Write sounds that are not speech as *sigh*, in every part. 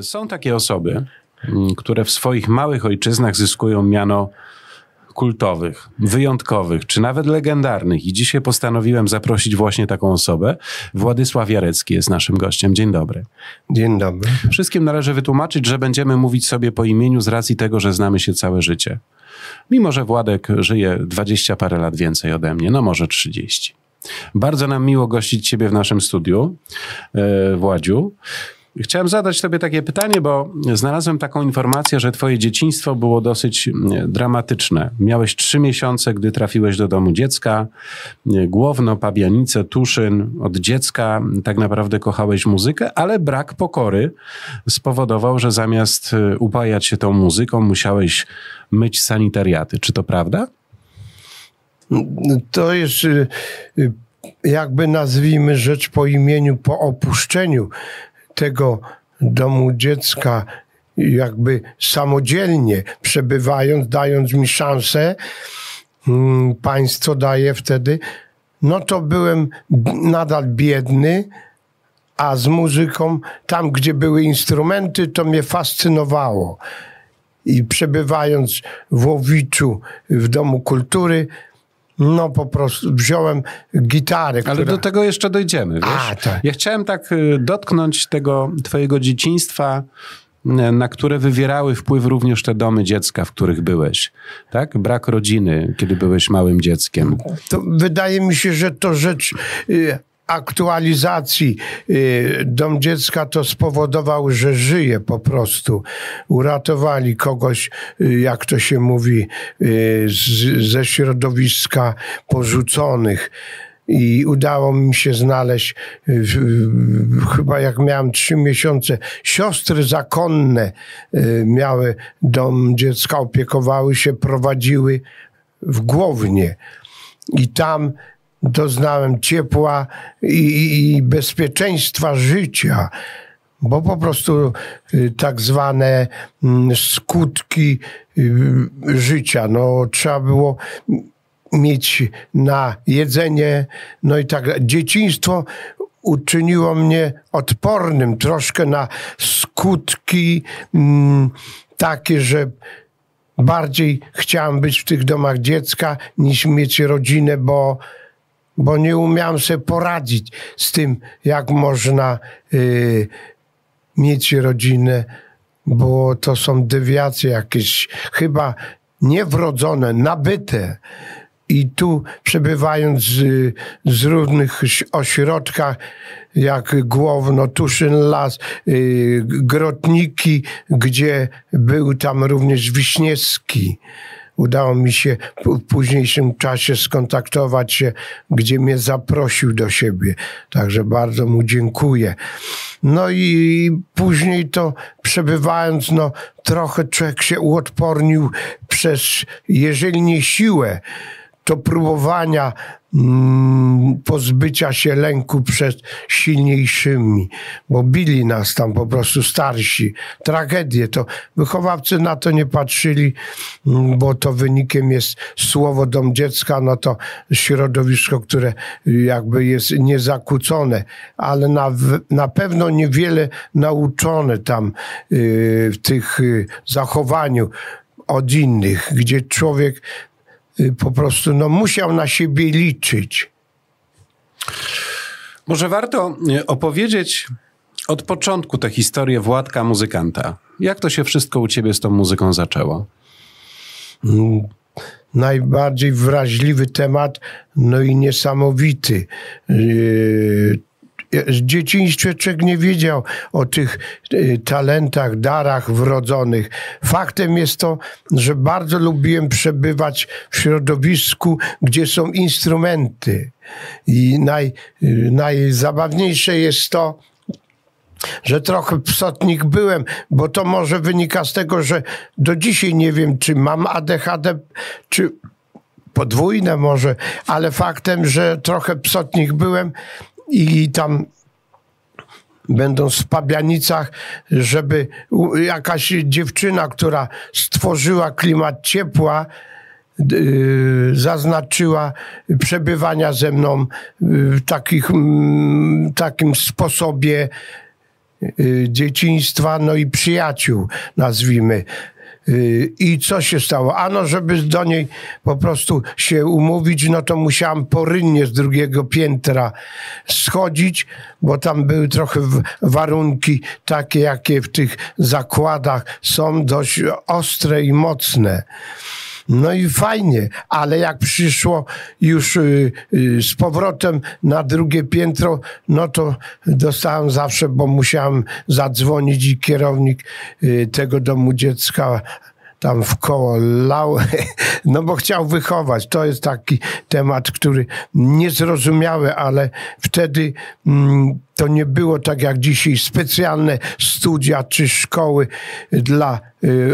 Są takie osoby, mm, które w swoich małych ojczyznach zyskują miano kultowych, wyjątkowych, czy nawet legendarnych. I dzisiaj postanowiłem zaprosić właśnie taką osobę. Władysław Jarecki jest naszym gościem. Dzień dobry. Dzień dobry. Wszystkim należy wytłumaczyć, że będziemy mówić sobie po imieniu z racji tego, że znamy się całe życie. Mimo, że Władek żyje dwadzieścia parę lat więcej ode mnie, no może trzydzieści. Bardzo nam miło gościć Ciebie w naszym studiu, e, Władziu. Chciałem zadać Tobie takie pytanie, bo znalazłem taką informację, że Twoje dzieciństwo było dosyć mm, dramatyczne. Miałeś trzy miesiące, gdy trafiłeś do domu dziecka. Głowno, Pabianice, Tuszyn. Od dziecka tak naprawdę kochałeś muzykę, ale brak pokory spowodował, że zamiast y, upajać się tą muzyką, musiałeś myć sanitariaty. Czy to prawda? To jest y, y, jakby nazwijmy rzecz po imieniu, po opuszczeniu tego domu dziecka jakby samodzielnie przebywając, dając mi szansę, mm, państwo daje wtedy, no to byłem nadal biedny, a z muzyką, tam gdzie były instrumenty, to mnie fascynowało. I przebywając w Łowiczu w Domu Kultury, no po prostu wziąłem gitarę. Ale która... do tego jeszcze dojdziemy, wiesz? A, tak. Ja chciałem tak y, dotknąć tego twojego dzieciństwa, y, na które wywierały wpływ również te domy dziecka, w których byłeś. Tak? Brak rodziny, kiedy byłeś małym dzieckiem. To wydaje mi się, że to rzecz y, aktualizacji y, Dom Dziecka to spowodował, że żyje po prostu. Uratowali kogoś, y, jak to się mówi, y, z, ze środowiska porzuconych i udało mi się znaleźć, chyba jak miałem trzy miesiące, siostry zakonne miały dom dziecka, opiekowały się, prowadziły w Głownie. I tam doznałem ciepła i, i bezpieczeństwa życia bo po prostu y, tak zwane mm, skutki y, życia, no trzeba było mieć na jedzenie, no i tak dzieciństwo uczyniło mnie odpornym troszkę na skutki mm, takie, że bardziej chciałem być w tych domach dziecka niż mieć rodzinę, bo bo nie umiałem sobie poradzić z tym, jak można y, mieć rodzinę, bo to są dewiacje jakieś chyba niewrodzone, nabyte. I tu przebywając z, z różnych ośrodkach, jak Głowno, Tuszyn Las, y, Grotniki, gdzie był tam również Wiśniewski udało mi się w późniejszym czasie skontaktować się, gdzie mnie zaprosił do siebie. Także bardzo mu dziękuję. No i później to przebywając, no trochę człowiek się uodpornił przez, jeżeli nie siłę, to próbowania mm, pozbycia się lęku przed silniejszymi, bo bili nas tam po prostu starsi. Tragedie to wychowawcy na to nie patrzyli, mm, bo to wynikiem jest słowo dom dziecka, no to środowisko, które jakby jest niezakłócone, ale na, na pewno niewiele nauczone tam yy, w tych yy, zachowaniu od innych, gdzie człowiek po prostu no, musiał na siebie liczyć. Może warto y, opowiedzieć od początku tę historię Władka muzykanta. Jak to się wszystko u ciebie z tą muzyką zaczęło? Mm, najbardziej wrażliwy temat, no i niesamowity. Y, w dzieciństwie człowiek nie wiedział o tych y, talentach, darach wrodzonych. Faktem jest to, że bardzo lubiłem przebywać w środowisku, gdzie są instrumenty. I naj, y, najzabawniejsze jest to, że trochę psotnik byłem, bo to może wynika z tego, że do dzisiaj nie wiem, czy mam ADHD, czy podwójne może, ale faktem, że trochę psotnik byłem, i tam będąc w Pabianicach, żeby jakaś dziewczyna, która stworzyła klimat ciepła, yy, zaznaczyła przebywania ze mną w takich, takim sposobie y, dzieciństwa, no i przyjaciół, nazwijmy. I co się stało? Ano, żeby do niej po prostu się umówić, no to musiałam porynnie z drugiego piętra schodzić, bo tam były trochę warunki takie, jakie w tych zakładach są dość ostre i mocne. No i fajnie, ale jak przyszło już y, y, z powrotem na drugie piętro, no to dostałem zawsze, bo musiałem zadzwonić i kierownik y, tego domu dziecka tam w koło lał, *laughs* no bo chciał wychować. To jest taki temat, który niezrozumiały, ale wtedy mm, to nie było tak jak dzisiaj specjalne studia czy szkoły dla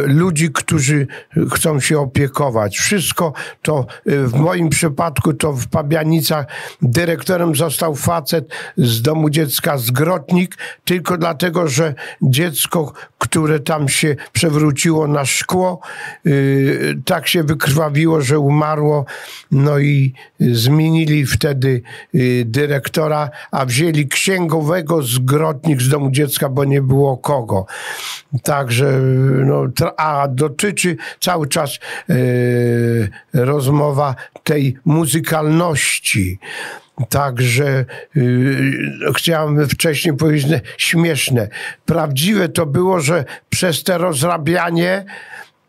ludzi, którzy chcą się opiekować. Wszystko to y, w moim przypadku to w Pabianicach dyrektorem został facet z domu dziecka Zgrotnik, tylko dlatego, że dziecko, które tam się przewróciło na szkło, y, tak się wykrwawiło, że umarło. No i zmienili wtedy dyrektora, a wzięli księgowego zgrotnik z domu dziecka, bo nie było kogo. Także, no, a dotyczy cały czas e, rozmowa tej muzykalności. Także yy, chciałem wcześniej powiedzieć śmieszne. Prawdziwe to było, że przez te rozrabianie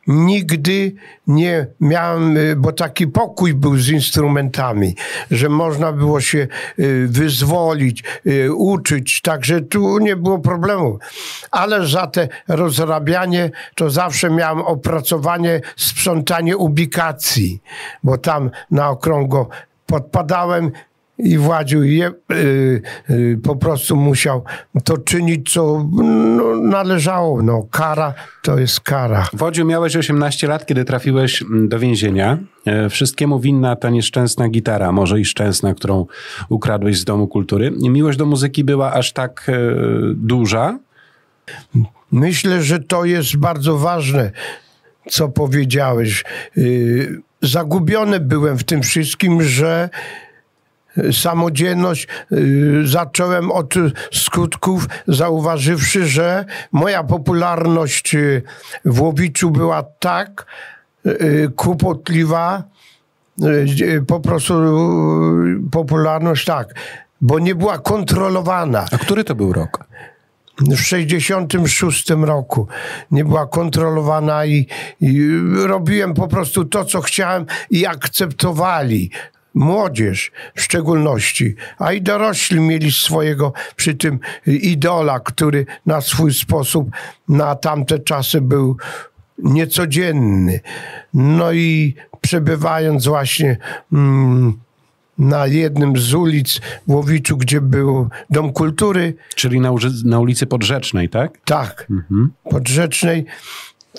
nigdy nie miałem, y, bo taki pokój był z instrumentami, że można było się y, wyzwolić, y, uczyć, także tu nie było problemu. Ale za te rozrabianie to zawsze miałem opracowanie, sprzątanie ubikacji, bo tam na okrągło podpadałem i Władziu je, y, y, po prostu musiał to czynić, co no, należało. No, kara to jest kara. Wodziu, miałeś 18 lat, kiedy trafiłeś mm, do więzienia. E, wszystkiemu winna ta nieszczęsna gitara, może i szczęsna, którą ukradłeś z Domu Kultury. Miłość do muzyki była aż tak e, duża? Myślę, że to jest bardzo ważne, co powiedziałeś. Y, zagubiony byłem w tym wszystkim, że samodzielność y, zacząłem od skutków, zauważywszy, że moja popularność y, w Łowiczu była tak y, kłopotliwa, po prostu popularność tak, bo nie była kontrolowana. A który to był rok? w 66 roku. Nie była kontrolowana i, i, robiłem po prostu to, co chciałem i akceptowali młodzież w szczególności, a i dorośli mieli swojego przy tym idola, który na swój sposób na tamte czasy był niecodzienny. No i przebywając właśnie mm, na jednym z ulic w Łowiczu, gdzie był Dom Kultury. Czyli na, na ulicy Podrzecznej, tak? Tak, mhm. Podrzecznej.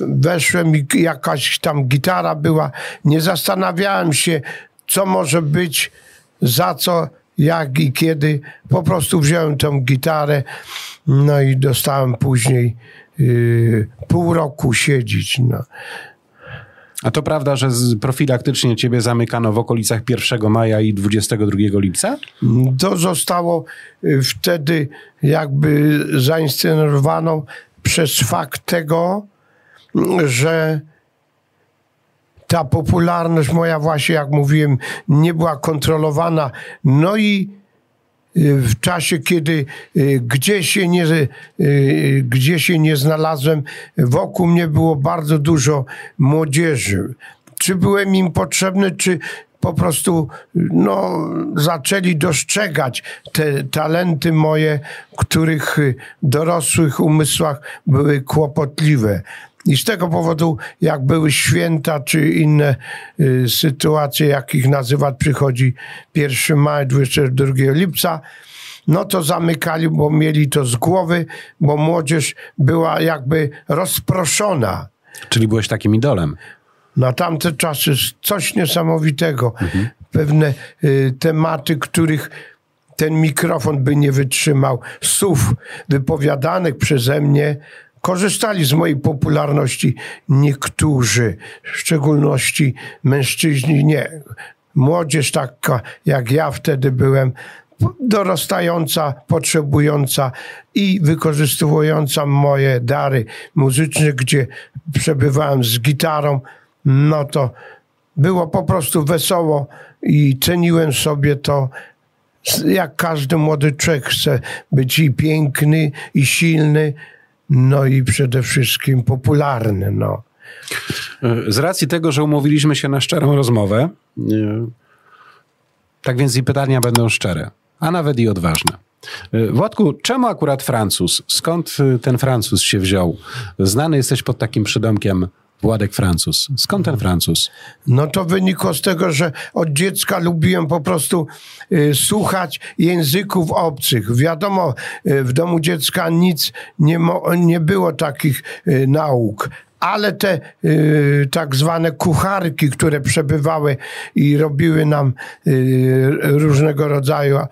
Weszłem i jakaś tam gitara była. Nie zastanawiałem się, co może być, za co, jak i kiedy. Po prostu wziąłem tą gitarę, no i dostałem później yy, pół roku siedzieć. No. A to prawda, że profilaktycznie ciebie zamykano w okolicach 1 maja i 22 lipca? To zostało y, wtedy jakby zainscenowano przez fakt tego, że ta popularność moja właśnie, jak mówiłem, nie była kontrolowana. No i y, w czasie, kiedy y, gdzie się nie, y, gdzie się nie znalazłem, wokół mnie było bardzo dużo młodzieży. Czy byłem im potrzebny, czy po prostu no, zaczęli dostrzegać te talenty moje, których dorosłych umysłach były kłopotliwe. I z tego powodu, jak były święta czy inne y, sytuacje, jakich nazywać przychodzi 1 maja, 22 lipca, no to zamykali, bo mieli to z głowy, bo młodzież była jakby rozproszona. Czyli byłeś takim idolem. Na tamte czasy coś niesamowitego. Mhm. Pewne y, tematy, których ten mikrofon by nie wytrzymał, słów wypowiadanych przeze mnie, korzystali z mojej popularności niektórzy, w szczególności mężczyźni nie. Młodzież taka jak ja wtedy byłem, dorastająca, potrzebująca i wykorzystująca moje dary muzyczne, gdzie przebywałem z gitarą, no to było po prostu wesoło i ceniłem sobie to. Jak każdy młody człowiek chce być i piękny, i silny, no i przede wszystkim popularny. No. Z racji tego, że umówiliśmy się na szczerą rozmowę, tak więc i pytania będą szczere, a nawet i odważne. Władku, czemu akurat Francuz? Skąd ten Francuz się wziął? Znany jesteś pod takim przydomkiem Władek Francuz. Skąd ten Francuz? No to wynikło z tego, że od dziecka lubiłem po prostu y, słuchać języków obcych. Wiadomo, y, w domu dziecka nic nie, nie było takich y, nauk ale te y, tak zwane kucharki, które przebywały i robiły nam y, różnego rodzaju y,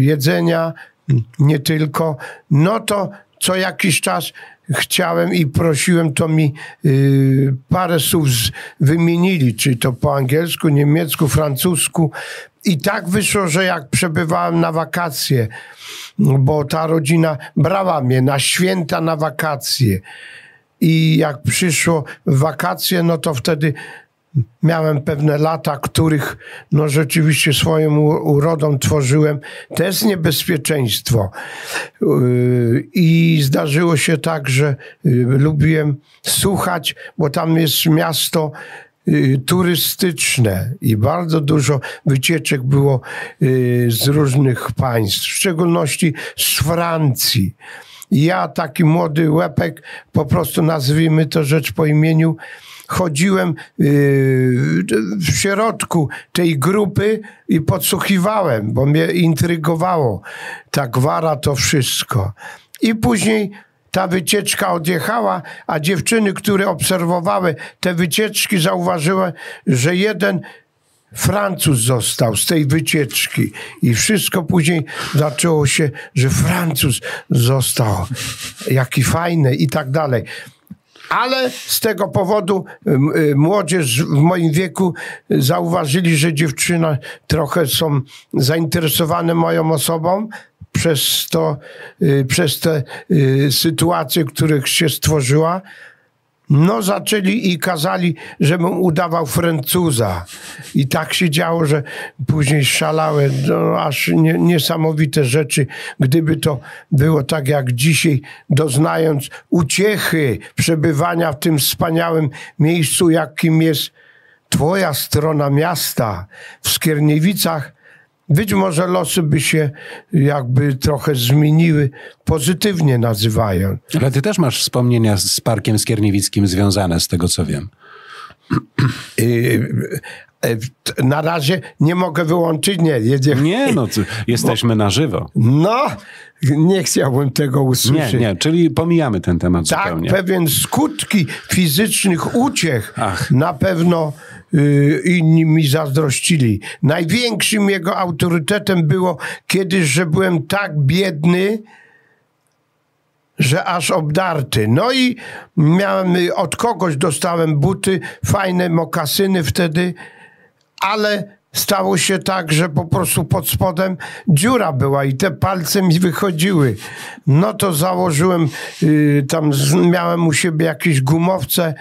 jedzenia, nie tylko, no to co jakiś czas chciałem i prosiłem, to mi y, parę słów z, wymienili, czy to po angielsku, niemiecku, francusku. I tak wyszło, że jak przebywałem na wakacje, bo ta rodzina brała mnie na święta na wakacje. I jak przyszło wakacje, no to wtedy miałem pewne lata, których no rzeczywiście swoją urodą tworzyłem. To jest niebezpieczeństwo. Yy, I zdarzyło się tak, że yy, lubiłem słuchać, bo tam jest miasto yy, turystyczne i bardzo dużo wycieczek było z różnych państw, w szczególności z Francji ja, taki młody łepek, po prostu nazwijmy to rzecz po imieniu, chodziłem yy, w środku tej grupy i podsłuchiwałem, bo mnie intrygowało ta gwara, to wszystko. I później ta wycieczka odjechała, a dziewczyny, które obserwowały te wycieczki, zauważyły, że jeden Francuz został z tej wycieczki i wszystko później zaczęło się, że Francuz został, jaki fajny i tak dalej. Ale z tego powodu y, młodzież w moim wieku zauważyli, że dziewczyny trochę są zainteresowane moją osobą, przez to, y, przez te y, sytuacje, których się stworzyła. No zaczęli i kazali, żebym udawał Francuza. I tak się działo, że później szalały no, aż nie, niesamowite rzeczy. Gdyby to było tak jak dzisiaj, doznając uciechy przebywania w tym wspaniałym miejscu, jakim jest twoja strona miasta w Skierniewicach, być może losy by się jakby trochę zmieniły, pozytywnie nazywają. Ale ty też masz wspomnienia z Parkiem Skierniewickim związane, z tego co wiem. Y, y, na razie nie mogę wyłączyć, nie. Jedziemy. Nie, no jesteśmy na żywo. No, nie chciałbym tego usłyszeć. Nie, nie, czyli pomijamy ten temat tak, zupełnie. Tak, pewien skutki fizycznych uciech Ach. na pewno Y, inni mi zazdrościli. Największym jego autorytetem było kiedyś, że byłem tak biedny, że aż obdarty. No i miałem, od kogoś dostałem buty, fajne mokasyny wtedy, ale stało się tak, że po prostu pod spodem dziura była i te palce mi wychodziły. No to założyłem, yy, tam miałem u siebie jakieś gumowce,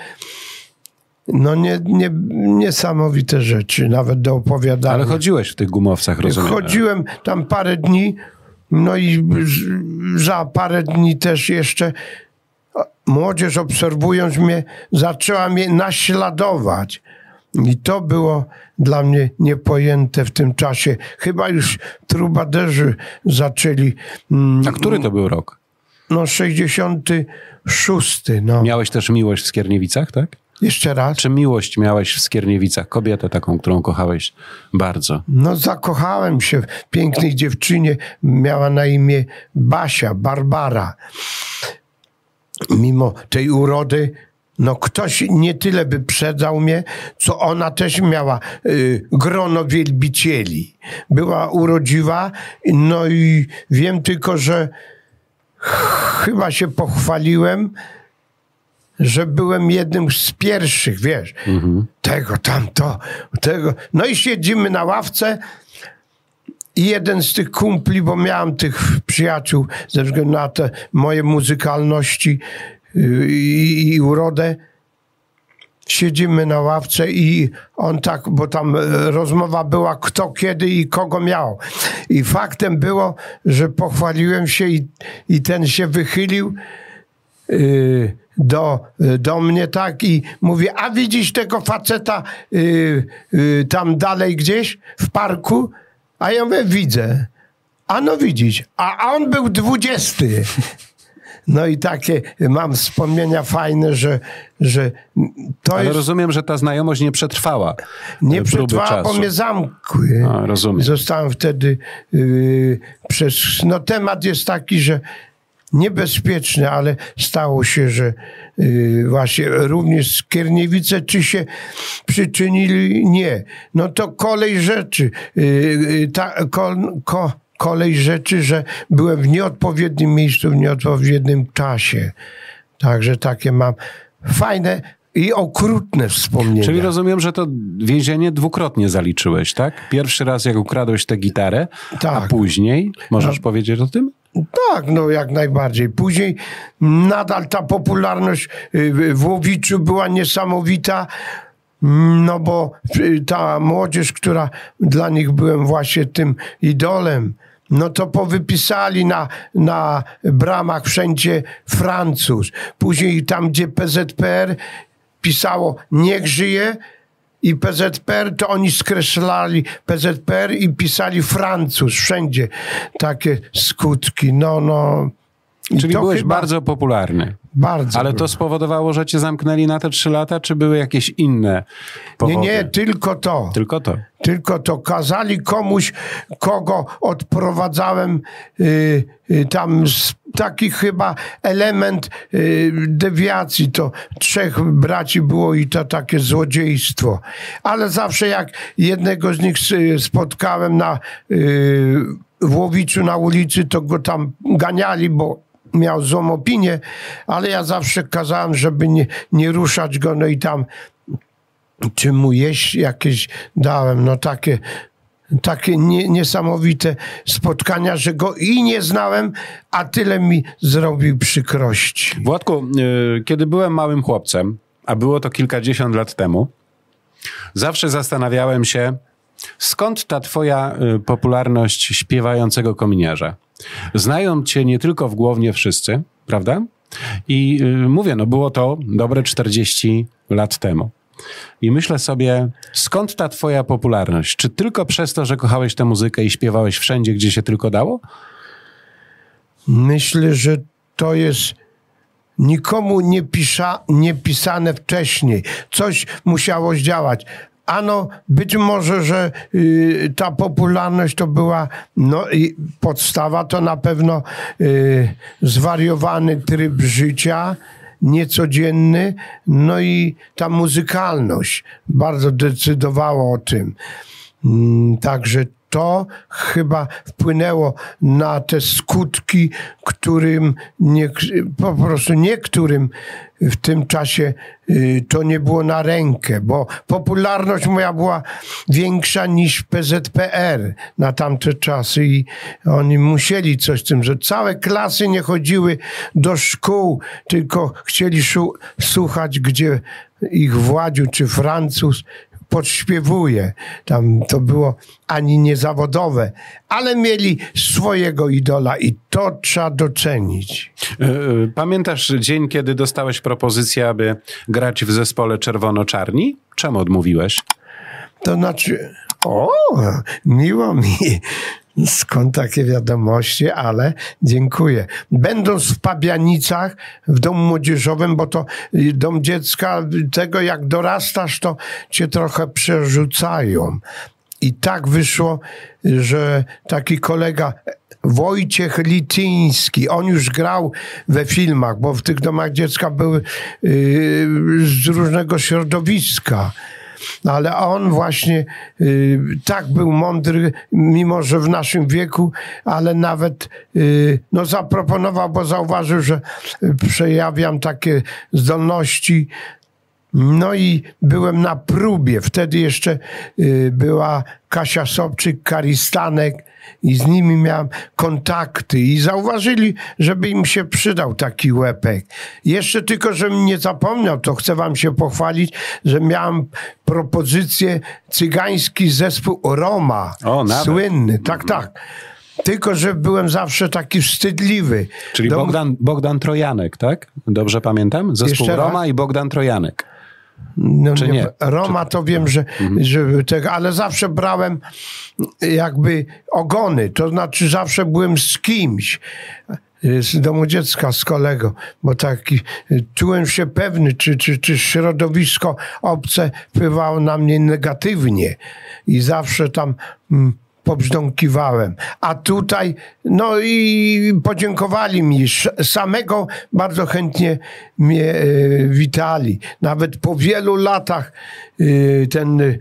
no nie, nie, niesamowite rzeczy, nawet do opowiadania. Ale chodziłeś w tych gumowcach, rozumiem? Chodziłem tam parę dni, no i za parę dni też jeszcze młodzież obserwując mnie, zaczęła mnie naśladować. I to było dla mnie niepojęte w tym czasie. Chyba już trubaderzy zaczęli. Mm, A który to był rok? No 66. No. Miałeś też miłość w Skierniewicach, tak? Jeszcze raz. Czy miłość miałeś w Skierniewicach? Kobietę taką, którą kochałeś bardzo. No zakochałem się w pięknej dziewczynie. Miała na imię Basia, Barbara. Mimo tej urody, no ktoś nie tyle wyprzedzał mnie, co ona też miała y, grono wielbicieli. Była urodziwa, no i wiem tylko, że chyba się pochwaliłem, że byłem jednym z pierwszych, wiesz, mhm. tego, tamto, tego. No i siedzimy na ławce I jeden z tych kumpli, bo miałem tych przyjaciół ze względu na te moje muzykalności i, urodę, siedzimy na ławce i on tak, bo tam e, rozmowa była kto kiedy i kogo miał. I faktem było, że pochwaliłem się i, i ten się wychylił yy, do, do mnie tak i mówi, a widzisz tego faceta tam dalej gdzieś w parku? A ja mówię, widzę. A no widzisz, a, a on był dwudziesty. *laughs* No i takie mam wspomnienia fajne, że, że to Ale jest... rozumiem, że ta znajomość nie przetrwała. Nie przetrwała, bo czasu. mnie zamkły. A, rozumiem. Zostałem wtedy yy, przez... No temat jest taki, że niebezpieczny, ale stało się, że yy, właśnie również Skierniewice czy się przyczynili? Nie. No to kolej rzeczy. Yy, ta, ko, ko, kolej rzeczy, że byłem w nieodpowiednim miejscu, w nieodpowiednim czasie. Także takie mam fajne i okrutne wspomnienia. Czyli rozumiem, że to więzienie dwukrotnie zaliczyłeś, tak? Pierwszy raz, jak ukradłeś tę gitarę, a Tak. później, możesz powiedzieć o tym? Tak, no jak najbardziej. Później nadal ta popularność y, w Łowiczu była niesamowita. No bo y, ta młodzież, która dla nich byłem właśnie tym idolem, no to powypisali na, na bramach wszędzie Francuz. Później tam, gdzie PZPR pisało niech żyje i PZPR, to oni skreślali PZPR i pisali Francuz wszędzie. Takie skutki. No, no. Czyli byłeś chyba bardzo popularny. Bardzo. Ale to spowodowało, że cię zamknęli na te trzy lata, czy były jakieś inne Nie, powody? nie, tylko to. Tylko to. Tylko to kazali komuś, kogo odprowadzałem, y, y, tam z, taki chyba element y, dewiacji, to trzech braci było i to takie złodziejstwo. Ale zawsze jak jednego z nich s- spotkałem na, y, w Łowiczu na ulicy, to go tam ganiali, bo miał złą opinię, ale ja zawsze kazałem, żeby nie, nie ruszać go, no i tam czy mu jeść jakieś dałem, no takie, takie nie, niesamowite spotkania, że go i nie znałem, a tyle mi zrobił przykrości. Władku, y, kiedy byłem małym chłopcem, a było to kilkadziesiąt lat temu, zawsze zastanawiałem się, skąd ta twoja y, popularność śpiewającego kominiarza. Znają cię nie tylko w Głownie wszyscy, prawda? I y, mówię, no było to dobre 40 lat temu. I myślę sobie, skąd ta twoja popularność? Czy tylko przez to, że kochałeś tę muzykę i śpiewałeś wszędzie, gdzie się tylko dało? Myślę, że to jest nikomu nie, pisza, nie pisane wcześniej. Coś musiało zdziałać. Ano, być może, że y, ta popularność to była no, i podstawa, to na pewno y, zwariowany tryb życia, niecodzienny, no i ta muzykalność bardzo decydowało o tym. Mm, Także to chyba wpłynęło na te skutki, którym nie, po prostu niektórym w tym czasie y, to nie było na rękę, bo popularność moja była większa niż PZPR na tamte czasy i oni musieli coś z tym, że całe klasy nie chodziły do szkół, tylko chcieli słuchać, gdzie ich Władziu czy Francuz podśpiewuje. Tam to było ani niezawodowe, ale mieli swojego idola i to trzeba docenić. Y, y, Pamiętasz dzień, kiedy dostałeś propozycję, aby grać w zespole Czerwono-Czarni? Czemu odmówiłeś? To znaczy, o, miło mi. Skąd takie wiadomości, ale dziękuję. Będąc w Pabianicach, w domu młodzieżowym, bo to dom dziecka, tego jak dorastasz, to cię trochę przerzucają. I tak wyszło, że taki kolega Wojciech Lityński, on już grał we filmach, bo w tych domach dziecka były y, z różnego środowiska. No, ale on właśnie y, tak był mądry, mimo że w naszym wieku, ale nawet y, no, zaproponował, bo zauważył, że y, przejawiam takie zdolności. No i byłem na próbie. Wtedy jeszcze y, była Kasia Sobczyk, Karistanek i z nimi miałem kontakty i zauważyli, żeby im się przydał taki łepek. Jeszcze tylko, żebym nie zapomniał, to chcę wam się pochwalić, że miałem propozycję cygański zespół Roma. O, nawet. Słynny, tak, tak. Tylko, że byłem zawsze taki wstydliwy. Czyli Do- Bogdan, Bogdan Trojanek, tak? Dobrze pamiętam? Zespół Jeszcze raz? Roma i Bogdan Trojanek. No, Czy nie? Roma to wiem, że, że tego, ale zawsze brałem jakby ogony, to znaczy zawsze byłem z kimś. Z domu dziecka, z kolego, bo taki czułem się pewny, czy, czy, czy środowisko obce wpływało na mnie negatywnie i zawsze tam mm, pobrzdąkiwałem. A tutaj, no i podziękowali mi. Samego bardzo chętnie mnie e, witali. Nawet po wielu latach e, ten e,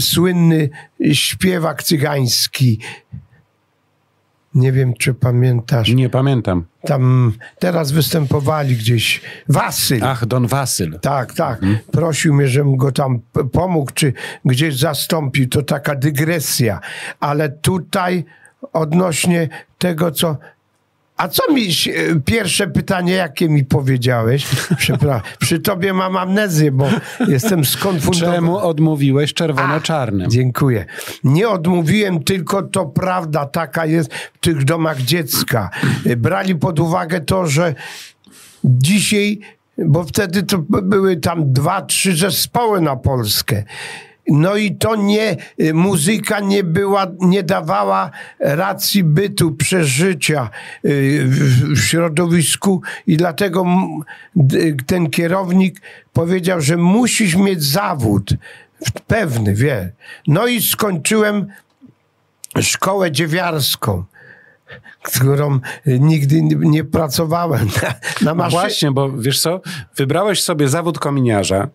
słynny śpiewak cygański, nie wiem czy pamiętasz, Nie pamiętam. tam teraz występowali gdzieś, Wasyl. Ach, Don Wasyl. Tak, tak. Prosił mnie, żebym go tam pomógł, czy gdzieś zastąpił. To taka dygresja. Ale tutaj odnośnie tego, co. A co mi się- pierwsze pytanie, jakie mi powiedziałeś? Przepraszam. *laughs* Przy tobie mam amnezję, bo jestem skonfundowany. Czemu odmówiłeś czerwono-czarnym? Dziękuję. Nie odmówiłem, tylko to prawda taka jest w tych domach dziecka. Brali pod uwagę to, że dzisiaj, bo wtedy to były tam dwa, trzy zespoły na Polskę. No i to nie, muzyka nie była, nie dawała racji bytu, przeżycia y, w, środowisku i dlatego ten kierownik powiedział, że musisz mieć zawód pewny, wie. No i skończyłem szkołę dziewiarską, którą nigdy nie- nie pracowałem *laughs* na, na No maszynie. właśnie, bo wiesz co? Wybrałeś sobie zawód kominiarza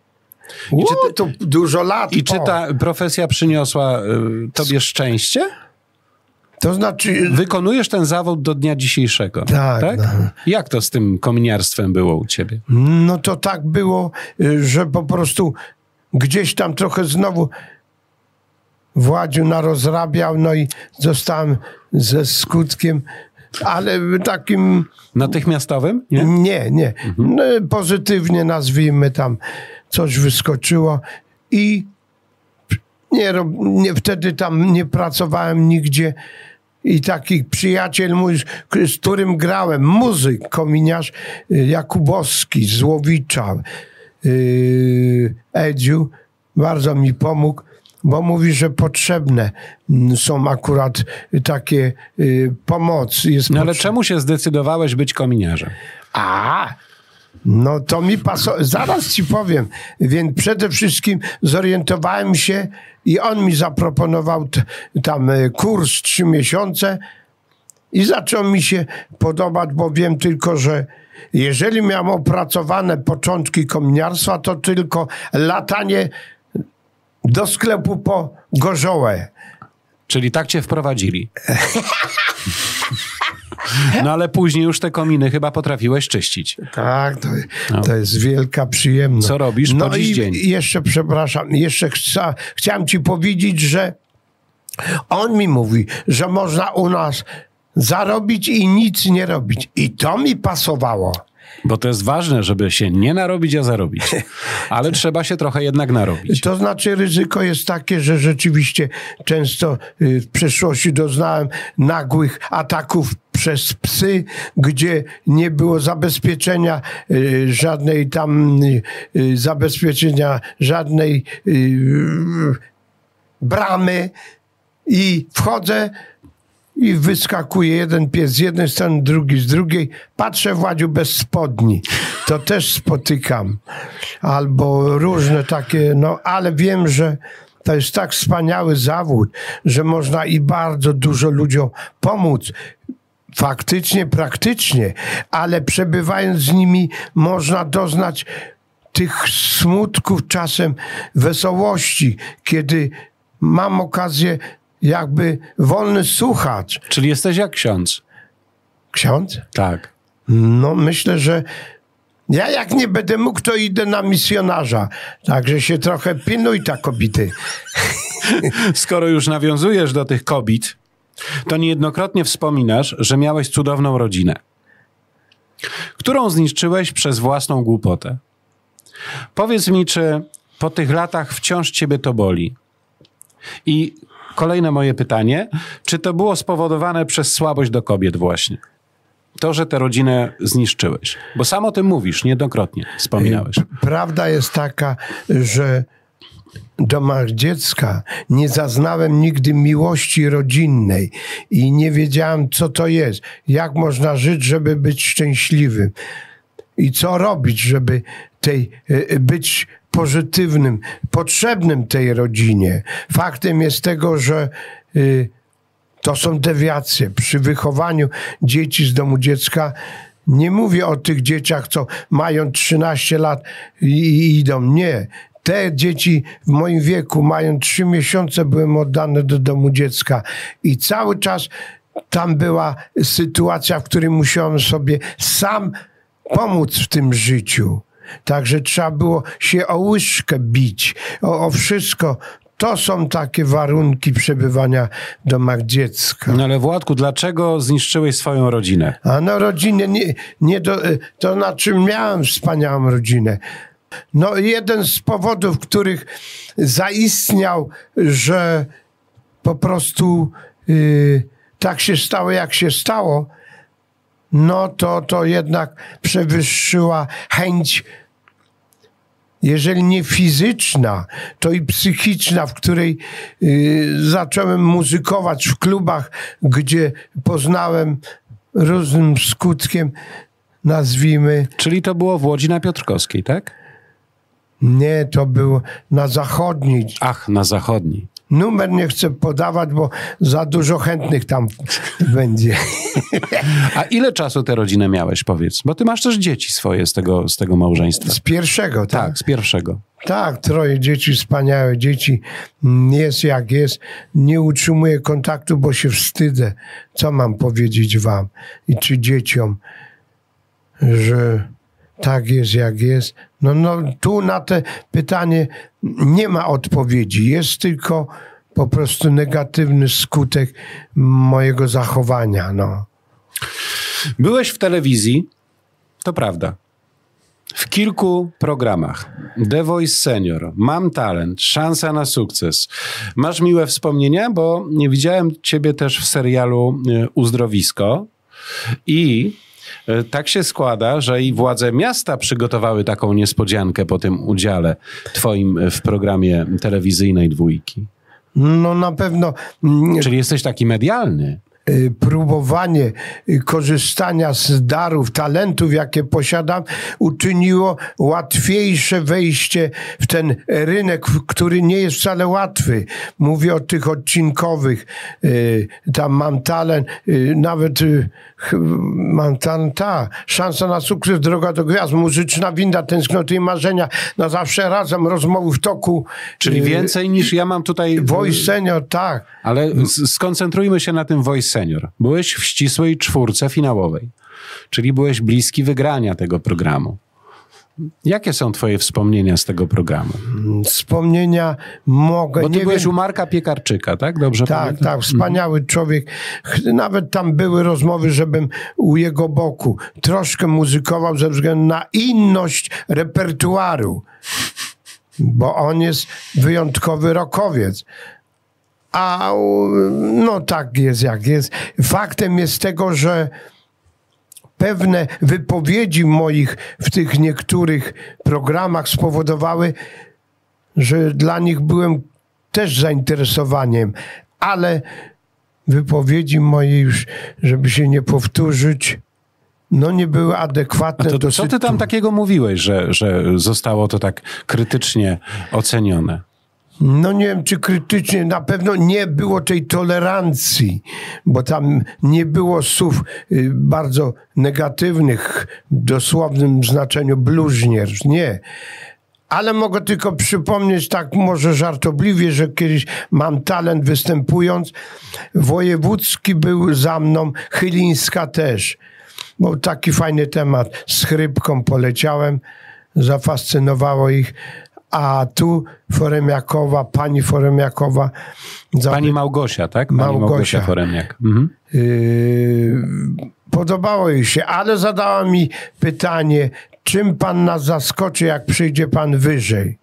I czy to dużo lat. i czy po. ta profesja przyniosła y, tobie szczęście? To znaczy, Wykonujesz ten zawód do dnia dzisiejszego. Tak, tak? no. Jak to z tym kominiarstwem było u ciebie? no to tak było, y, że po prostu gdzieś tam trochę znowu Władziu narozrabiał, no i zostałem ze skutkiem, ale takim Natychmiastowym? Nie? Nie, nie. No, pozytywnie nazwijmy tam, coś wyskoczyło i nie, nie, wtedy tam nie pracowałem nigdzie. I taki przyjaciel mój, z- którym grałem, muzyk, kominiarz y, Jakubowski z Łowicza, yy, Edziu, bardzo mi pomógł, bo mówi, że potrzebne mm, są akurat takie y, pomocy. Jest No ale czemu się zdecydowałeś być kominiarzem? a, no to mi pasowało. Zaraz ci powiem. Więc przede wszystkim zorientowałem się i on mi zaproponował tam e, kurs trzy miesiące i zaczął mi się podobać, bo wiem tylko, że jeżeli miałem opracowane początki kominiarstwa, to tylko latanie do sklepu po gorzołę. Czyli tak cię wprowadzili. *laughs* No ale później już te kominy chyba potrafiłeś czyścić. Tak, to, to jest wielka przyjemność. Co robisz no po dziś i dzień? jeszcze, przepraszam, jeszcze chca, chciałem ci powiedzieć, że on mi mówi, że można u nas zarobić i nic nie robić. I to mi pasowało. Bo to jest ważne, żeby się nie narobić, a zarobić. *laughs* Ale trzeba się trochę jednak narobić. To znaczy ryzyko jest takie, że rzeczywiście często y, w przeszłości doznałem nagłych ataków przez psy, gdzie nie było zabezpieczenia y, żadnej tam y, y, zabezpieczenia żadnej bramy i wchodzę i wyskakuje jeden pies z jednej strony, drugi z drugiej. Patrzę Władziu bez spodni. To też spotykam. Albo różne takie, no ale wiem, że to jest tak wspaniały zawód, że można i bardzo dużo ludziom pomóc. Faktycznie, praktycznie, ale przebywając z nimi można doznać tych smutków, czasem wesołości, kiedy mam okazję jakby wolny słuchacz. Czyli jesteś jak ksiądz. Ksiądz? Tak. No myślę, że ja jak nie będę mógł, to idę na misjonarza. Także się trochę pilnuj ta kobiety. *laughs* Skoro już nawiązujesz do tych kobiet, to niejednokrotnie wspominasz, że miałeś cudowną rodzinę, którą zniszczyłeś przez własną głupotę. Powiedz mi, czy po tych latach wciąż ciebie to boli? I kolejne moje pytanie, czy to było spowodowane przez słabość do kobiet właśnie? To, że tę rodzinę zniszczyłeś. Bo sam o tym mówisz, niejednokrotnie wspominałeś. Prawda jest taka, że domach dziecka nie zaznałem nigdy miłości rodzinnej i nie wiedziałem, co to jest. Jak można żyć, żeby być szczęśliwym i co robić, żeby tej, e, być pozytywnym, potrzebnym tej rodzinie. Faktem jest tego, że y, to są dewiacje. Przy wychowaniu dzieci z domu dziecka nie mówię o tych dzieciach, co mają 13 lat i idą. Nie. Te dzieci w moim wieku, mają 3 miesiące, byłem oddany do domu dziecka i cały czas tam była sytuacja, w której musiałem sobie sam pomóc w tym życiu. Także trzeba było się o łyżkę bić, o, o wszystko. To są takie warunki przebywania w domach dziecka. No ale Władku, dlaczego zniszczyłeś swoją rodzinę? A no rodzinę nie, nie do, to znaczy miałem wspaniałą rodzinę. No jeden z powodów, których zaistniał, że po prostu yy, tak się stało, jak się stało, no to, to jednak przewyższyła chęć jeżeli nie fizyczna, to i psychiczna, w której y, zacząłem muzykować w klubach, gdzie poznałem różnym skutkiem, nazwijmy. Czyli to było w Łodzi na Piotrkowskiej, tak? Nie, to było na zachodniej. Ach, na zachodniej. Numer nie chcę podawać, bo za dużo chętnych tam będzie. *laughs* A ile czasu tę rodzinę miałeś, powiedz? Bo ty masz też dzieci swoje z tego, z tego małżeństwa. Z pierwszego, tak? Tak, z pierwszego. Tak, troje dzieci, wspaniałe dzieci. Jest jak jest. Nie utrzymuję kontaktu, bo się wstydzę. Co mam powiedzieć wam i czy dzieciom, że tak jest jak jest. No, no tu na te pytanie nie ma odpowiedzi. Jest tylko po prostu negatywny skutek mojego zachowania. No. Byłeś w telewizji, to prawda. W kilku programach. The Voice Senior, Mam Talent, Szansa na sukces. Masz miłe wspomnienia, bo nie widziałem ciebie też w serialu e, Uzdrowisko i tak się składa, że i władze miasta przygotowały taką niespodziankę po tym udziale twoim w programie telewizyjnej dwójki. No na pewno. Czyli jesteś taki medialny. Y, próbowanie y, korzystania z darów, talentów, jakie posiadam, uczyniło łatwiejsze wejście w ten rynek, który nie jest wcale łatwy. Mówię o tych odcinkowych. Y, tam mam talent, nawet mam talent, ta, szansa na sukces, droga do gwiazd, muzyczna winda, tęsknoty i marzenia, na zawsze razem, rozmowy w toku. Czyli więcej niż ja mam tutaj... Voice senior, tak. Ale skoncentrujmy się na tym voice senior. Byłeś w ścisłej czwórce finałowej, czyli byłeś bliski wygrania tego programu. Jakie są twoje wspomnienia z tego programu? Wspomnienia mogę... Bo ty byłeś wiem. u Marka Piekarczyka, tak? Dobrze Tak, pamiętam? tak. Wspaniały mhm. człowiek. Nawet tam były rozmowy, żebym u jego boku troszkę muzykował ze względu na inność repertuaru. Bo on jest wyjątkowy rokowiec. A no tak jest jak jest. Faktem jest tego, że pewne wypowiedzi moich w tych niektórych programach spowodowały, że dla nich byłem też zainteresowaniem, ale wypowiedzi moje już, żeby się nie powtórzyć, no nie były adekwatne to, do Co ty tam takiego mówiłeś, że, że zostało to tak krytycznie ocenione? No nie wiem, czy krytycznie, na pewno nie było tej tolerancji, bo tam nie było słów y, bardzo negatywnych w dosłownym znaczeniu bluźnierstw, nie. Ale mogę tylko przypomnieć, tak może żartobliwie, że kiedyś mam talent występując. Wojewódzki był za mną, Chylińska też. Był taki fajny temat. Z chrypką poleciałem, zafascynowało ich a tu Foremiakowa, pani Foremiakowa. Pani Małgosia, tak? Pani Małgosia. Małgosia Foremniak. Mhm. Yy, podobało jej się, ale zadała mi pytanie, czym pan nas zaskoczy, jak przyjdzie pan wyżej?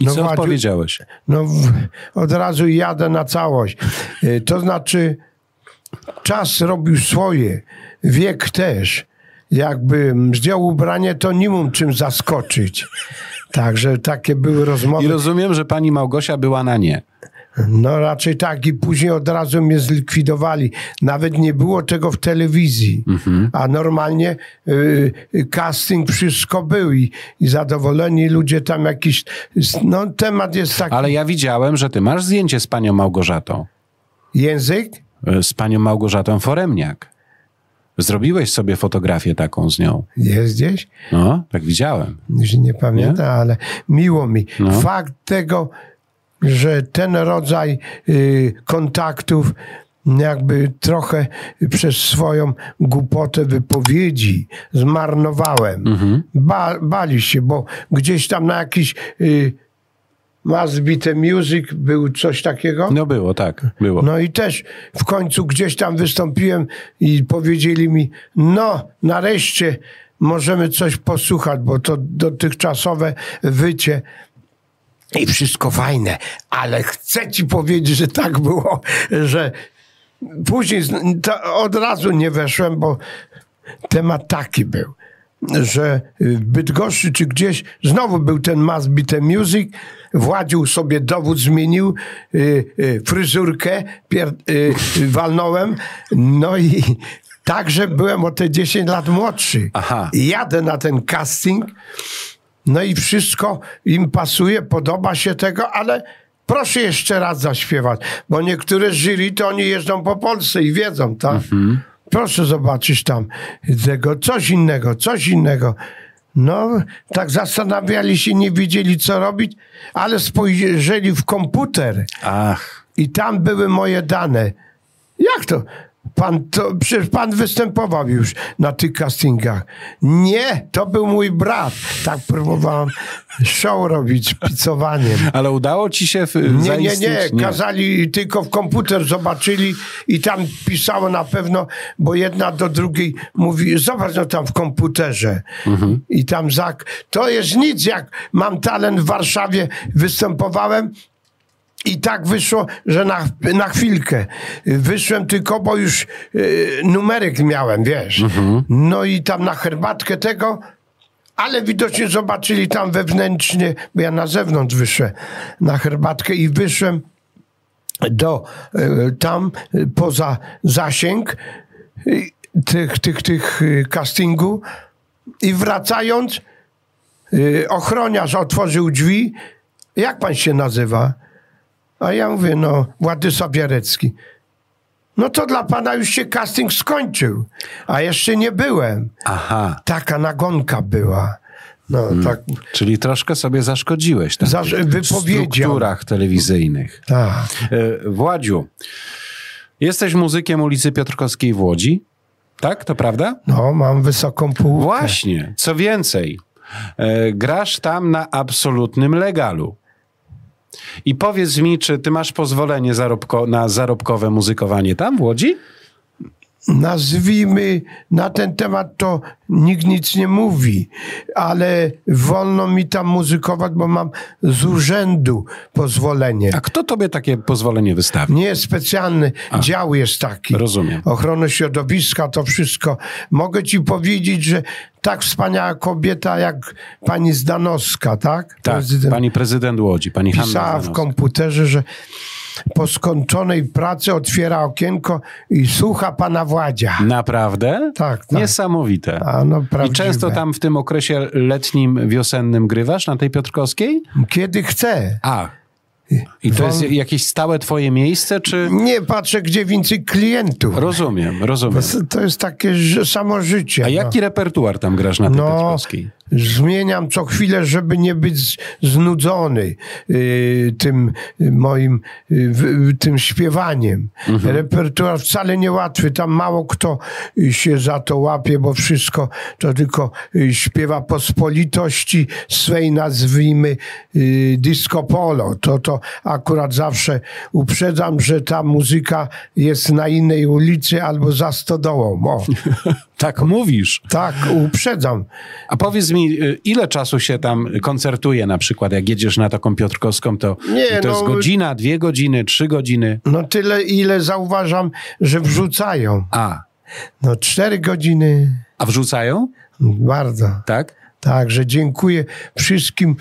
I No co Władziu- odpowiedziałeś? No, w, od razu jadę na całość. Yy, To znaczy, czas robił swoje, wiek też. Jakby zdjął ubranie, to nie mógł czym zaskoczyć. Także takie były rozmowy. I rozumiem, że pani Małgosia była na nie. No raczej tak i później od razu mnie zlikwidowali. Nawet nie było tego w telewizji. A normalnie y, y, casting wszystko był i, i zadowoleni ludzie tam jakiś... No temat jest taki... Ale ja widziałem, że ty masz zdjęcie z panią Małgorzatą. Język? E, Z panią Małgorzatą Foremniak. Zrobiłeś sobie fotografię taką z nią. Jest gdzieś? No, tak widziałem. Już nie pamiętam, ale miło mi. No. Fakt tego, że ten rodzaj y, kontaktów jakby trochę przez swoją głupotę wypowiedzi zmarnowałem. Ba, bali się, bo gdzieś tam na jakiś y, Must Be The Music był coś takiego. No było, tak, było. No i też w końcu gdzieś tam wystąpiłem i powiedzieli mi, no nareszcie możemy coś posłuchać, bo to dotychczasowe wycie i wszystko fajne, ale chcę ci powiedzieć, że tak było, że później od razu nie weszłem, bo temat taki był, że w Bydgoszczy czy gdzieś znowu był ten Must Be The Music, Władził sobie dowód zmienił, y, y, fryzurkę pier, y, y, walnąłem, no i także byłem o te 10 lat młodszy. Aha. Jadę na ten casting, no i wszystko im pasuje, podoba się tego, ale proszę jeszcze raz zaśpiewać, bo niektóre jury to oni jeżdżą po Polsce i wiedzą, tak? Proszę zobaczyć tam tego, coś innego, coś innego. No, tak zastanawiali się, nie wiedzieli co robić, ale spojrzeli w komputer Ach, i tam były moje dane. Jak to? Pan to, przecież pan występował już na tych castingach. Nie, to był mój brat. Tak próbowałem show robić picowaniem. ale udało ci się w, Nie, nie, nie. Kazali, tylko w komputer zobaczyli i tam pisało na pewno, bo jedna do drugiej mówi, zobacz no tam w komputerze. I tam zak, to jest nic, jak mam talent w Warszawie, występowałem i tak wyszło, że na, na chwilkę wyszłem tylko, bo już y, numerek miałem, wiesz. No i tam na herbatkę tego, ale widocznie zobaczyli tam wewnętrznie, bo ja na zewnątrz wyszłem na herbatkę i wyszłem do y, tam y, poza zasięg y, tych, tych, tych y, castingu i wracając y, ochroniarz otworzył drzwi. Jak pan się nazywa? A ja mówię, no, Władysław Bierecki. No to dla pana już się casting skończył, a jeszcze nie byłem. Aha, Taka nagonka była. No, tak. czyli troszkę sobie zaszkodziłeś tam Za- w strukturach telewizyjnych. tak. E, Władziu, jesteś muzykiem ulicy Piotrkowskiej w Łodzi? Tak, to prawda? No, mam wysoką półkę. Właśnie, co więcej, e, grasz tam na absolutnym legalu. I powiedz mi, czy ty masz pozwolenie zarobko, na zarobkowe muzykowanie tam w Łodzi? Nazwijmy na ten temat, to nikt nic nie mówi, ale wolno mi tam muzykować, bo mam z urzędu pozwolenie. A kto tobie takie pozwolenie wystawi? Nie specjalny dział jest taki. Rozumiem. Ochrony środowiska, to wszystko. Mogę ci powiedzieć, że tak wspaniała kobieta jak pani Zdanowska, tak? Tak, Prezydent pani prezydent Łodzi, pani Hanna pisała w Zdanowska. komputerze, że po skończonej pracy otwiera okienko i słucha pana Władzia. Naprawdę? Tak, tak. Niesamowite. A no I często tam w tym okresie letnim, wiosennym grywasz na tej Piotrkowskiej? Kiedy chce. A. I to jest jakieś stałe twoje miejsce, czy... Nie patrzę, gdzie więcej klientów. Rozumiem, rozumiem. To jest takie samo życie. A no. jaki repertuar tam grasz na tej No? Zmieniam co chwilę, żeby nie być znudzony y, tym moim y, tym śpiewaniem. Mhm. Repertuar wcale niełatwy, tam mało kto się za to łapie, bo wszystko to tylko y, śpiewa pospolitości swej nazwijmy disco polo. To, to akurat zawsze uprzedzam, że ta muzyka jest na innej ulicy albo za stodołą. O. *laughs* tak mówisz. Tak, uprzedzam. A powiedz mi, y, ile czasu się tam koncertuje na przykład, jak jedziesz na taką Piotrkowską, to, Nie, to no, jest godzina, dwie godziny, trzy godziny? No tyle, ile zauważam, że wrzucają. A. No cztery godziny. A wrzucają? Bardzo. Tak? Także dziękuję wszystkim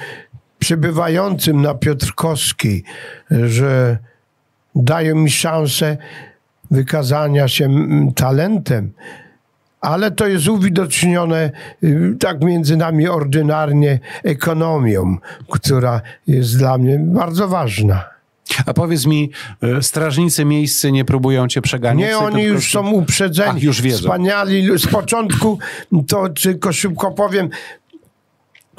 przebywającym na Piotrkowskiej, że dają mi szansę wykazania się talentem ale to jest uwidocznione y, tak między nami ordynarnie ekonomią, która jest dla mnie bardzo ważna. A powiedz mi, y, strażnicy miejscy nie próbują cię przeganiać? Nie, oni już są uprzedzeni. Ach, już wiedzą. Wspaniali. Z początku, to tylko szybko powiem,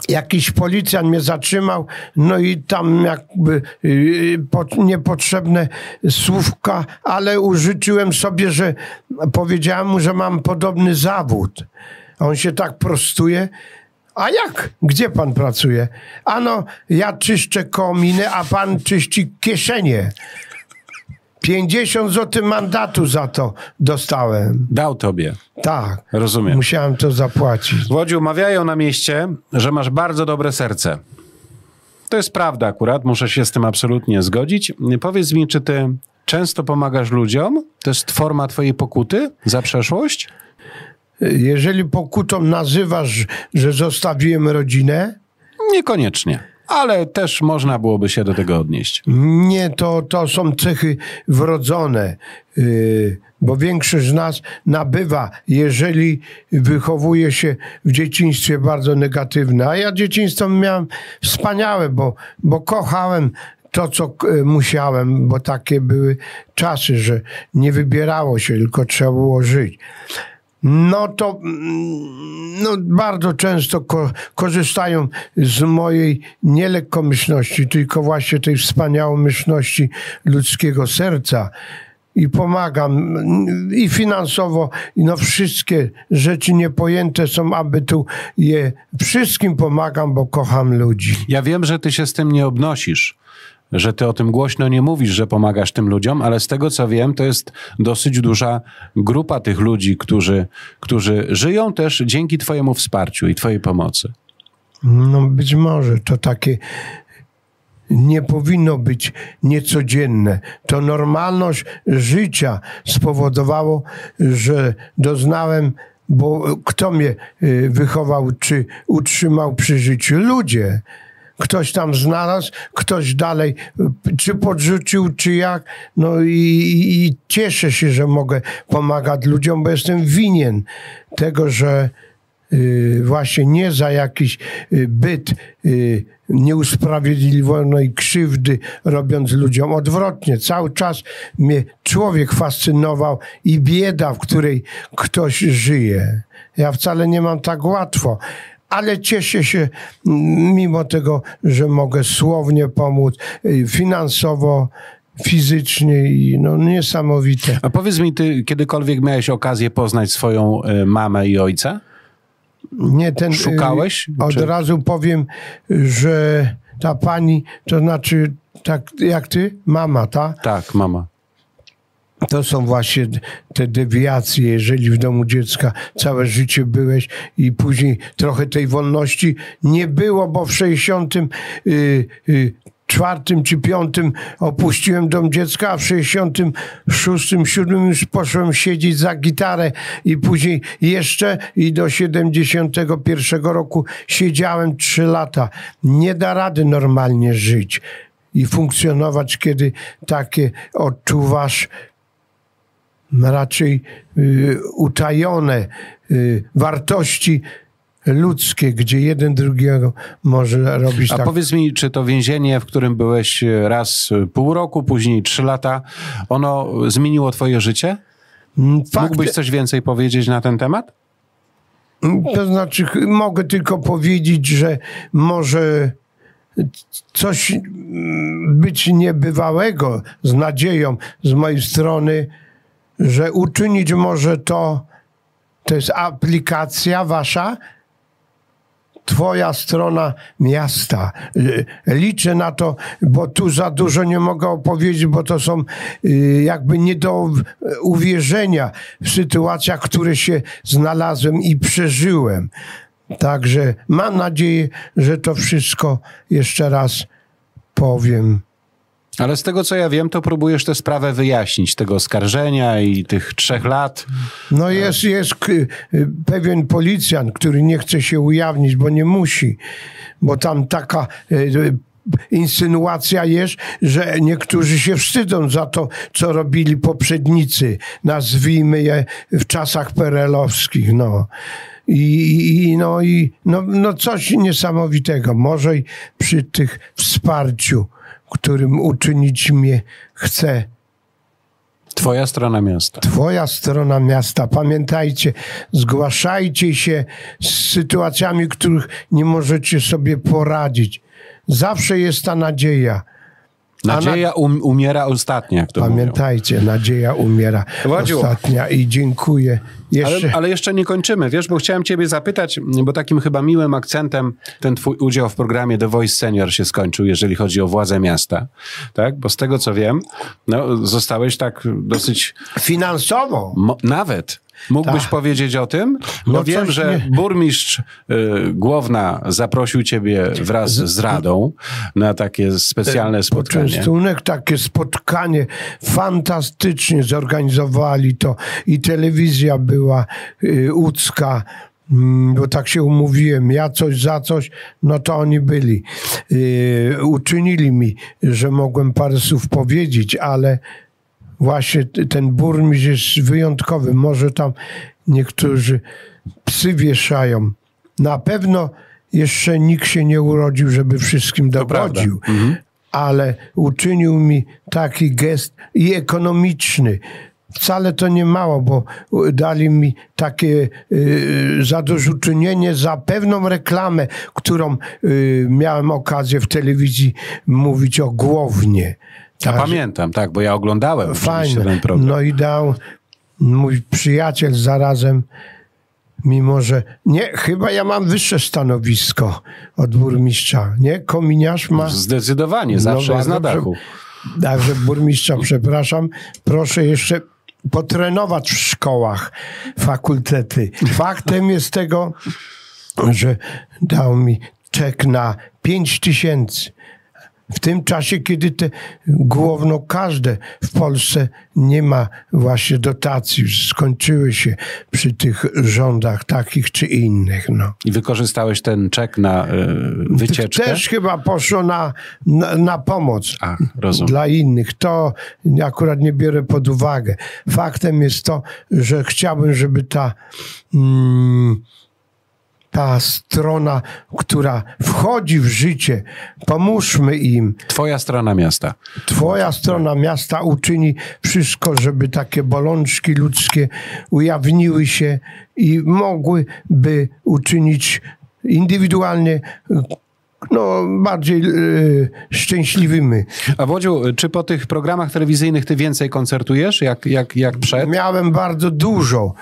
jakiś policjant mnie zatrzymał, no i tam jakby yy, niepotrzebne słówka, ale użyczyłem sobie, że powiedziałem mu, że mam podobny zawód. On się tak prostuje. A jak? Gdzie pan pracuje? Ano, ja czyszczę kominy, a pan czyści kieszenie. 50 zł mandatu za to dostałem. Dał tobie. Tak. Rozumiem. Musiałem to zapłacić. Włodziu, mawiają na mieście, że masz bardzo dobre serce. To jest prawda akurat, muszę się z tym absolutnie zgodzić. Powiedz mi, czy ty często pomagasz ludziom? To jest forma twojej pokuty za przeszłość? Jeżeli pokutą nazywasz, że zostawiłem rodzinę? Niekoniecznie ale też można byłoby się do tego odnieść. Nie, to, to są cechy wrodzone, yy, bo większość z nas nabywa, jeżeli wychowuje się w dzieciństwie bardzo negatywne. A ja dzieciństwo miałem wspaniałe, bo, bo kochałem to, co y, musiałem, bo takie były czasy, że nie wybierało się, tylko trzeba było żyć no to no, bardzo często ko korzystają z mojej nie lekkomyślności, tylko właśnie tej wspaniałomyślności ludzkiego serca i pomagam i finansowo, i no wszystkie rzeczy niepojęte są, aby tu je wszystkim pomagam, bo kocham ludzi. Ja wiem, że ty się z tym nie obnosisz że ty o tym głośno nie mówisz, że pomagasz tym ludziom, ale z tego co wiem, to jest dosyć duża grupa tych ludzi, którzy, którzy żyją też dzięki twojemu wsparciu i twojej pomocy. No być może to takie nie powinno być niecodzienne. To normalność życia spowodowało, że doznałem, bo kto mnie y, wychował czy utrzymał przy życiu? Ludzie ktoś tam znalazł, ktoś dalej czy podrzucił, czy jak. No i, i cieszę się, że mogę pomagać ludziom, bo jestem winien tego, że y, właśnie nie za jakiś y, byt y, nieusprawiedliwionej krzywdy robiąc ludziom. Odwrotnie, cały czas mnie człowiek fascynował i bieda, w której ktoś żyje. Ja wcale nie mam tak łatwo ale cieszę się mimo tego, że mogę słownie pomóc, y, finansowo, fizycznie i no niesamowite. A powiedz mi, ty kiedykolwiek miałeś okazję poznać swoją y, mamę i ojca? Nie, ten... Y, Szukałeś? Od czy... razu powiem, że ta pani, to znaczy tak jak ty, mama, ta? Tak, mama. To są właśnie te dewiacje, jeżeli w domu dziecka całe życie byłeś i później trochę tej wolności nie było, bo w 60 y, y, czwartym czy piątym opuściłem dom dziecka, a w 66, 7 już poszłem siedzieć za gitarę i później jeszcze i do 71 roku siedziałem 3 lata. Nie da rady normalnie żyć i funkcjonować, kiedy takie odczuwasz raczej y, utajone y, wartości ludzkie, gdzie jeden drugiego może robić A tak. powiedz mi, czy to więzienie, w którym byłeś raz pół roku, później trzy lata, ono zmieniło twoje życie? Mm, Mógłbyś coś więcej powiedzieć na ten temat? To znaczy, mogę tylko powiedzieć, że może coś mm, być niebywałego z nadzieją z mojej strony, że uczynić może to, to jest aplikacja wasza, Twoja strona miasta. Y, Liczę na to, bo tu za dużo nie mogę opowiedzieć, bo to są y, jakby nie do uwierzenia w sytuacjach, które się znalazłem i przeżyłem. Także mam nadzieję, że to wszystko jeszcze raz powiem. Ale z tego co ja wiem, to próbujesz tę sprawę wyjaśnić, tego oskarżenia i tych trzech lat. No jest, jest k- y, pewien policjant, który nie chce się ujawnić, bo nie musi, bo tam taka y, y, insynuacja jest, że niektórzy się wstydzą za to, co robili poprzednicy, nazwijmy je w czasach perelowskich, no. I, i, no, i no, no coś niesamowitego. Może i przy tych wsparciu, którym uczynić mnie chce Twoja strona miasta. Twoja strona miasta. Pamiętajcie, zgłaszajcie się z sytuacjami, których nie możecie sobie poradzić. Zawsze jest ta nadzieja. Nadzieja um, umiera ostatnia, jak to mówią. Pamiętajcie, nadzieja umiera Władziu. ostatnia i dziękuję. Jeszcze Ale, ale jeszcze nie kończymy, wiesz, bo chciałem ciebie zapytać, bo takim chyba miłym akcentem ten twój udział w programie The Voice Senior się skończył, jeżeli chodzi o władze miasta, tak? Bo z tego co wiem, no, zostałeś tak dosyć, finansowo. mo- nawet Mógłbyś Tak. powiedzieć o tym? Bo No wiem, że nie- burmistrz y, Głowna zaprosił ciebie wraz z Radą na takie specjalne spotkanie. Poczęstunek, takie spotkanie fantastycznie zorganizowali to i telewizja była y, łódzka, mm, bo tak się umówiłem, ja coś za coś, no to oni byli. Y, uczynili mi, że mogłem parę słów powiedzieć, ale właśnie ten burmistrz jest wyjątkowy. Może tam niektórzy psy wieszają. Na pewno jeszcze nikt się nie urodził, żeby wszystkim dogodził. Ale uczynił mi taki gest i ekonomiczny. Wcale to nie mało, bo dali mi takie y, zadośćuczynienie za pewną reklamę, którą y, miałem okazję w telewizji mówić o Głownie. Ja Także- pamiętam, tak, bo ja oglądałem Fajne. ten program. No i dał mój przyjaciel zarazem, mimo że nie, chyba ja mam wyższe stanowisko od burmistrza. Nie, kominiarz ma. Zdecydowanie, zawsze No jest na dachu. Także burmistrza, przepraszam, proszę jeszcze potrenować w szkołach fakultety. Faktem jest tego, że dał mi czek na 5 tysięcy. W tym czasie, kiedy te główno każde w Polsce nie ma właśnie dotacji, skończyły się przy tych rządach takich czy innych. No. I wykorzystałeś ten czek na y, wycieczkę? Też chyba poszło na, na, na pomoc dla innych. To akurat nie biorę pod uwagę. Faktem jest to, że chciałbym, żeby ta, mm, ta strona, która wchodzi w życie, pomóżmy im. Twoja strona miasta. Twoja strona miasta uczyni wszystko, żeby takie bolączki ludzkie ujawniły się i mogłyby uczynić indywidualnie no, bardziej y, szczęśliwymi. A Wodziu, czy po tych programach telewizyjnych ty więcej koncertujesz, jak, jak, jak przed? Miałem bardzo dużo,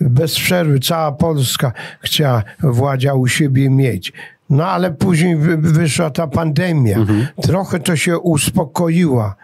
bez przerwy, cała Polska chciała Władzia u siebie mieć. No ale później wy- wyszła ta pandemia. Trochę to się uspokoiła.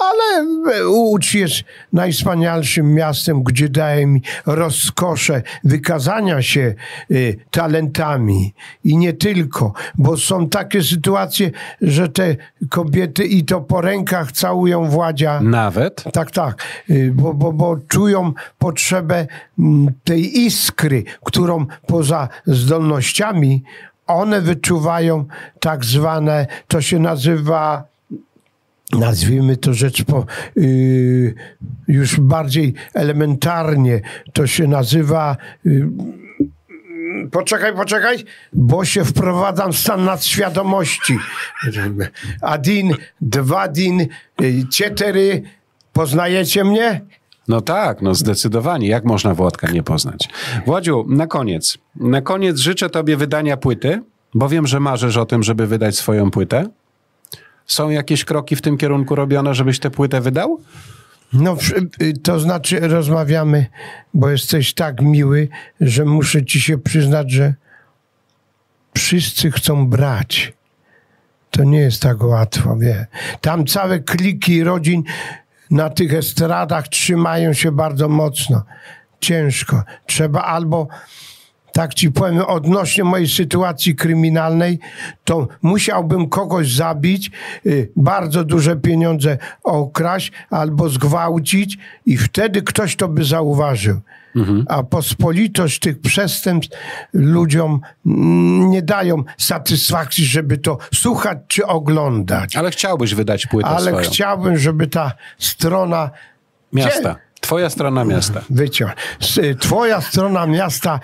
Ale Łódź jest najwspanialszym miastem, gdzie daje mi rozkosze wykazania się y, talentami. I nie tylko, bo są takie sytuacje, że te kobiety i to po rękach całują Władzia. Nawet? Tak, tak, y, bo, bo, bo czują potrzebę mm, tej iskry, którą poza zdolnościami one wyczuwają tak zwane, to się nazywa nazwijmy to rzecz po, y, już bardziej elementarnie, to się nazywa y, Poczekaj, poczekaj, bo się wprowadzam w stan nadświadomości. Adin, dwa din, y, cztery. Poznajecie mnie? No tak, no zdecydowanie. Jak można Włodka nie poznać? Władziu, na koniec. Na koniec życzę tobie wydania płyty, bo wiem, że marzysz o tym, żeby wydać swoją płytę. Są jakieś kroki w tym kierunku robione, żebyś tę płytę wydał? No, y, to znaczy rozmawiamy, bo jesteś tak miły, że muszę ci się przyznać, że wszyscy chcą brać. To nie jest tak łatwo, wie. Tam całe kliki rodzin na tych estradach trzymają się bardzo mocno. Ciężko. Trzeba albo tak ci powiem, odnośnie mojej sytuacji kryminalnej, to musiałbym kogoś zabić, y, bardzo duże pieniądze okraść albo zgwałcić i wtedy ktoś to by zauważył. A pospolitość tych przestępstw ludziom nie dają satysfakcji, żeby to słuchać czy oglądać. Ale chciałbyś wydać płytę Ale swoją. chciałbym, żeby ta strona Miasta. Twoja strona miasta. wyciął. S- Twoja strona miasta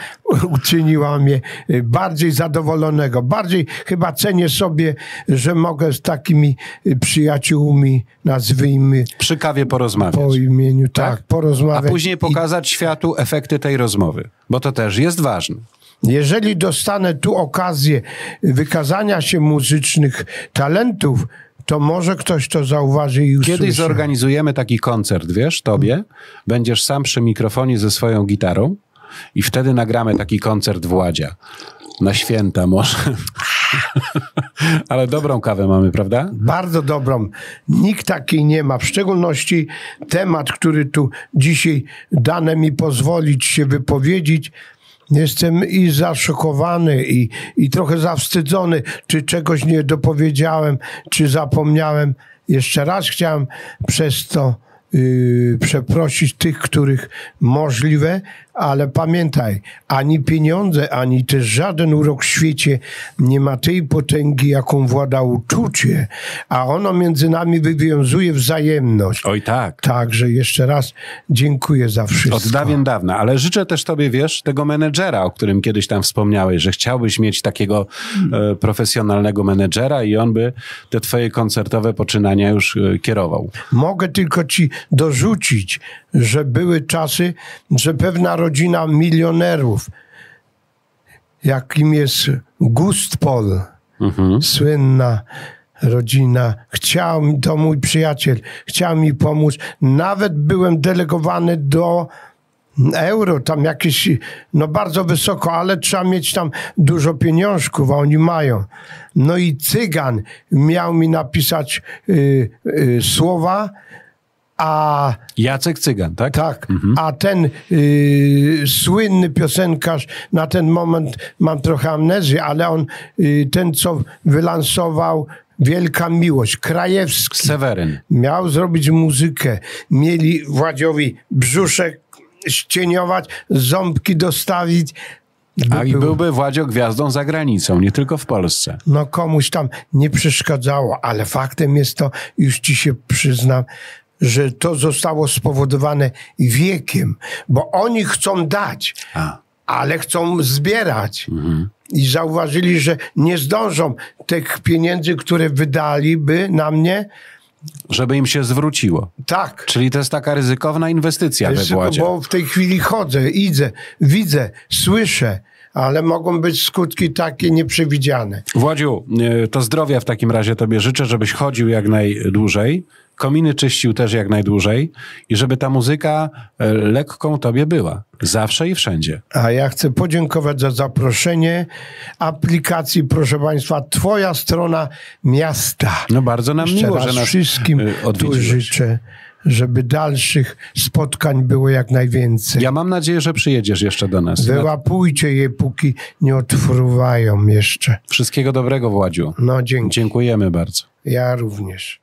uczyniła mnie y, bardziej zadowolonego. Bardziej chyba cenię sobie, że mogę z takimi y, przyjaciółmi, nazwijmy Przy kawie porozmawiać. po imieniu, tak, Tak? A porozmawiać. później I pokazać światu efekty tej rozmowy, bo to też jest ważne. jeżeli dostanę tu okazję wykazania się muzycznych talentów, to może ktoś to zauważy i usłyszy. Kiedyś zorganizujemy taki koncert, wiesz, tobie. Będziesz sam przy mikrofonie ze swoją gitarą i wtedy nagramy taki koncert Władzia. Na święta może. *laughs* Ale dobrą kawę mamy, prawda? Bardzo dobrą. Nikt takiej nie ma. W szczególności temat, który tu dzisiaj dane mi pozwolić się wypowiedzieć. Jestem i zaszokowany, i, i trochę zawstydzony, czy czegoś nie dopowiedziałem, czy zapomniałem. Jeszcze raz chciałem przez to yy, przeprosić tych, których możliwe, ale pamiętaj, ani pieniądze, ani też żaden urok w świecie nie ma tej potęgi, jaką włada uczucie, a ono między nami wywiązuje wzajemność. Oj tak. Także jeszcze raz dziękuję za wszystko. Od dawien dawna, ale życzę też tobie, wiesz, tego menedżera, o którym kiedyś tam wspomniałeś, że chciałbyś mieć takiego e, profesjonalnego menedżera i on by te twoje koncertowe poczynania już e, kierował. Mogę tylko ci dorzucić, że były czasy, że pewna rodzina milionerów, jakim jest Gustpol, słynna rodzina, chciał mi, to mój przyjaciel, chciał mi pomóc. Nawet byłem delegowany do euro, tam jakieś, no bardzo wysoko, ale trzeba mieć tam dużo pieniążków, a oni mają. No i cygan miał mi napisać y, y, słowa, a Jacek Cygan, tak? tak, a ten y, słynny piosenkarz, na ten moment mam trochę amnezję, ale on, y, ten co wylansował Wielka Miłość, Krajewski, Seweryn. miał zrobić muzykę. Mieli Władziowi brzuszek ścieniować, ząbki dostawić. A i Był- byłby Władzio gwiazdą za granicą, nie tylko w Polsce. no komuś tam nie przeszkadzało, ale faktem jest to, już ci się przyznam, że to zostało spowodowane wiekiem, bo oni chcą dać, A. ale chcą zbierać. Mhm. I zauważyli, że nie zdążą tych pieniędzy, które wydaliby na mnie, Żeby im się zwróciło. tak. Czyli to jest taka ryzykowna inwestycja we Jest, Władzie. bo w tej chwili chodzę, idę, widzę, słyszę, ale mogą być skutki takie nieprzewidziane. Władziu, e, to zdrowia w takim razie tobie życzę, żebyś chodził jak najdłużej, kominy czyścił też jak najdłużej i żeby ta muzyka e, lekką tobie była. Zawsze i wszędzie. A ja chcę podziękować za zaproszenie aplikacji, proszę Państwa, Twoja strona miasta. No bardzo nam Jeszcze miło, raz że nas wszystkim e, tu odwiedziłeś. życzę, żeby dalszych spotkań było jak najwięcej. Ja mam nadzieję, że przyjedziesz jeszcze do nas. Wyłapujcie je, póki nie odfruwają jeszcze. Wszystkiego dobrego, Władziu. No dzięki. Dziękujemy bardzo. Ja również.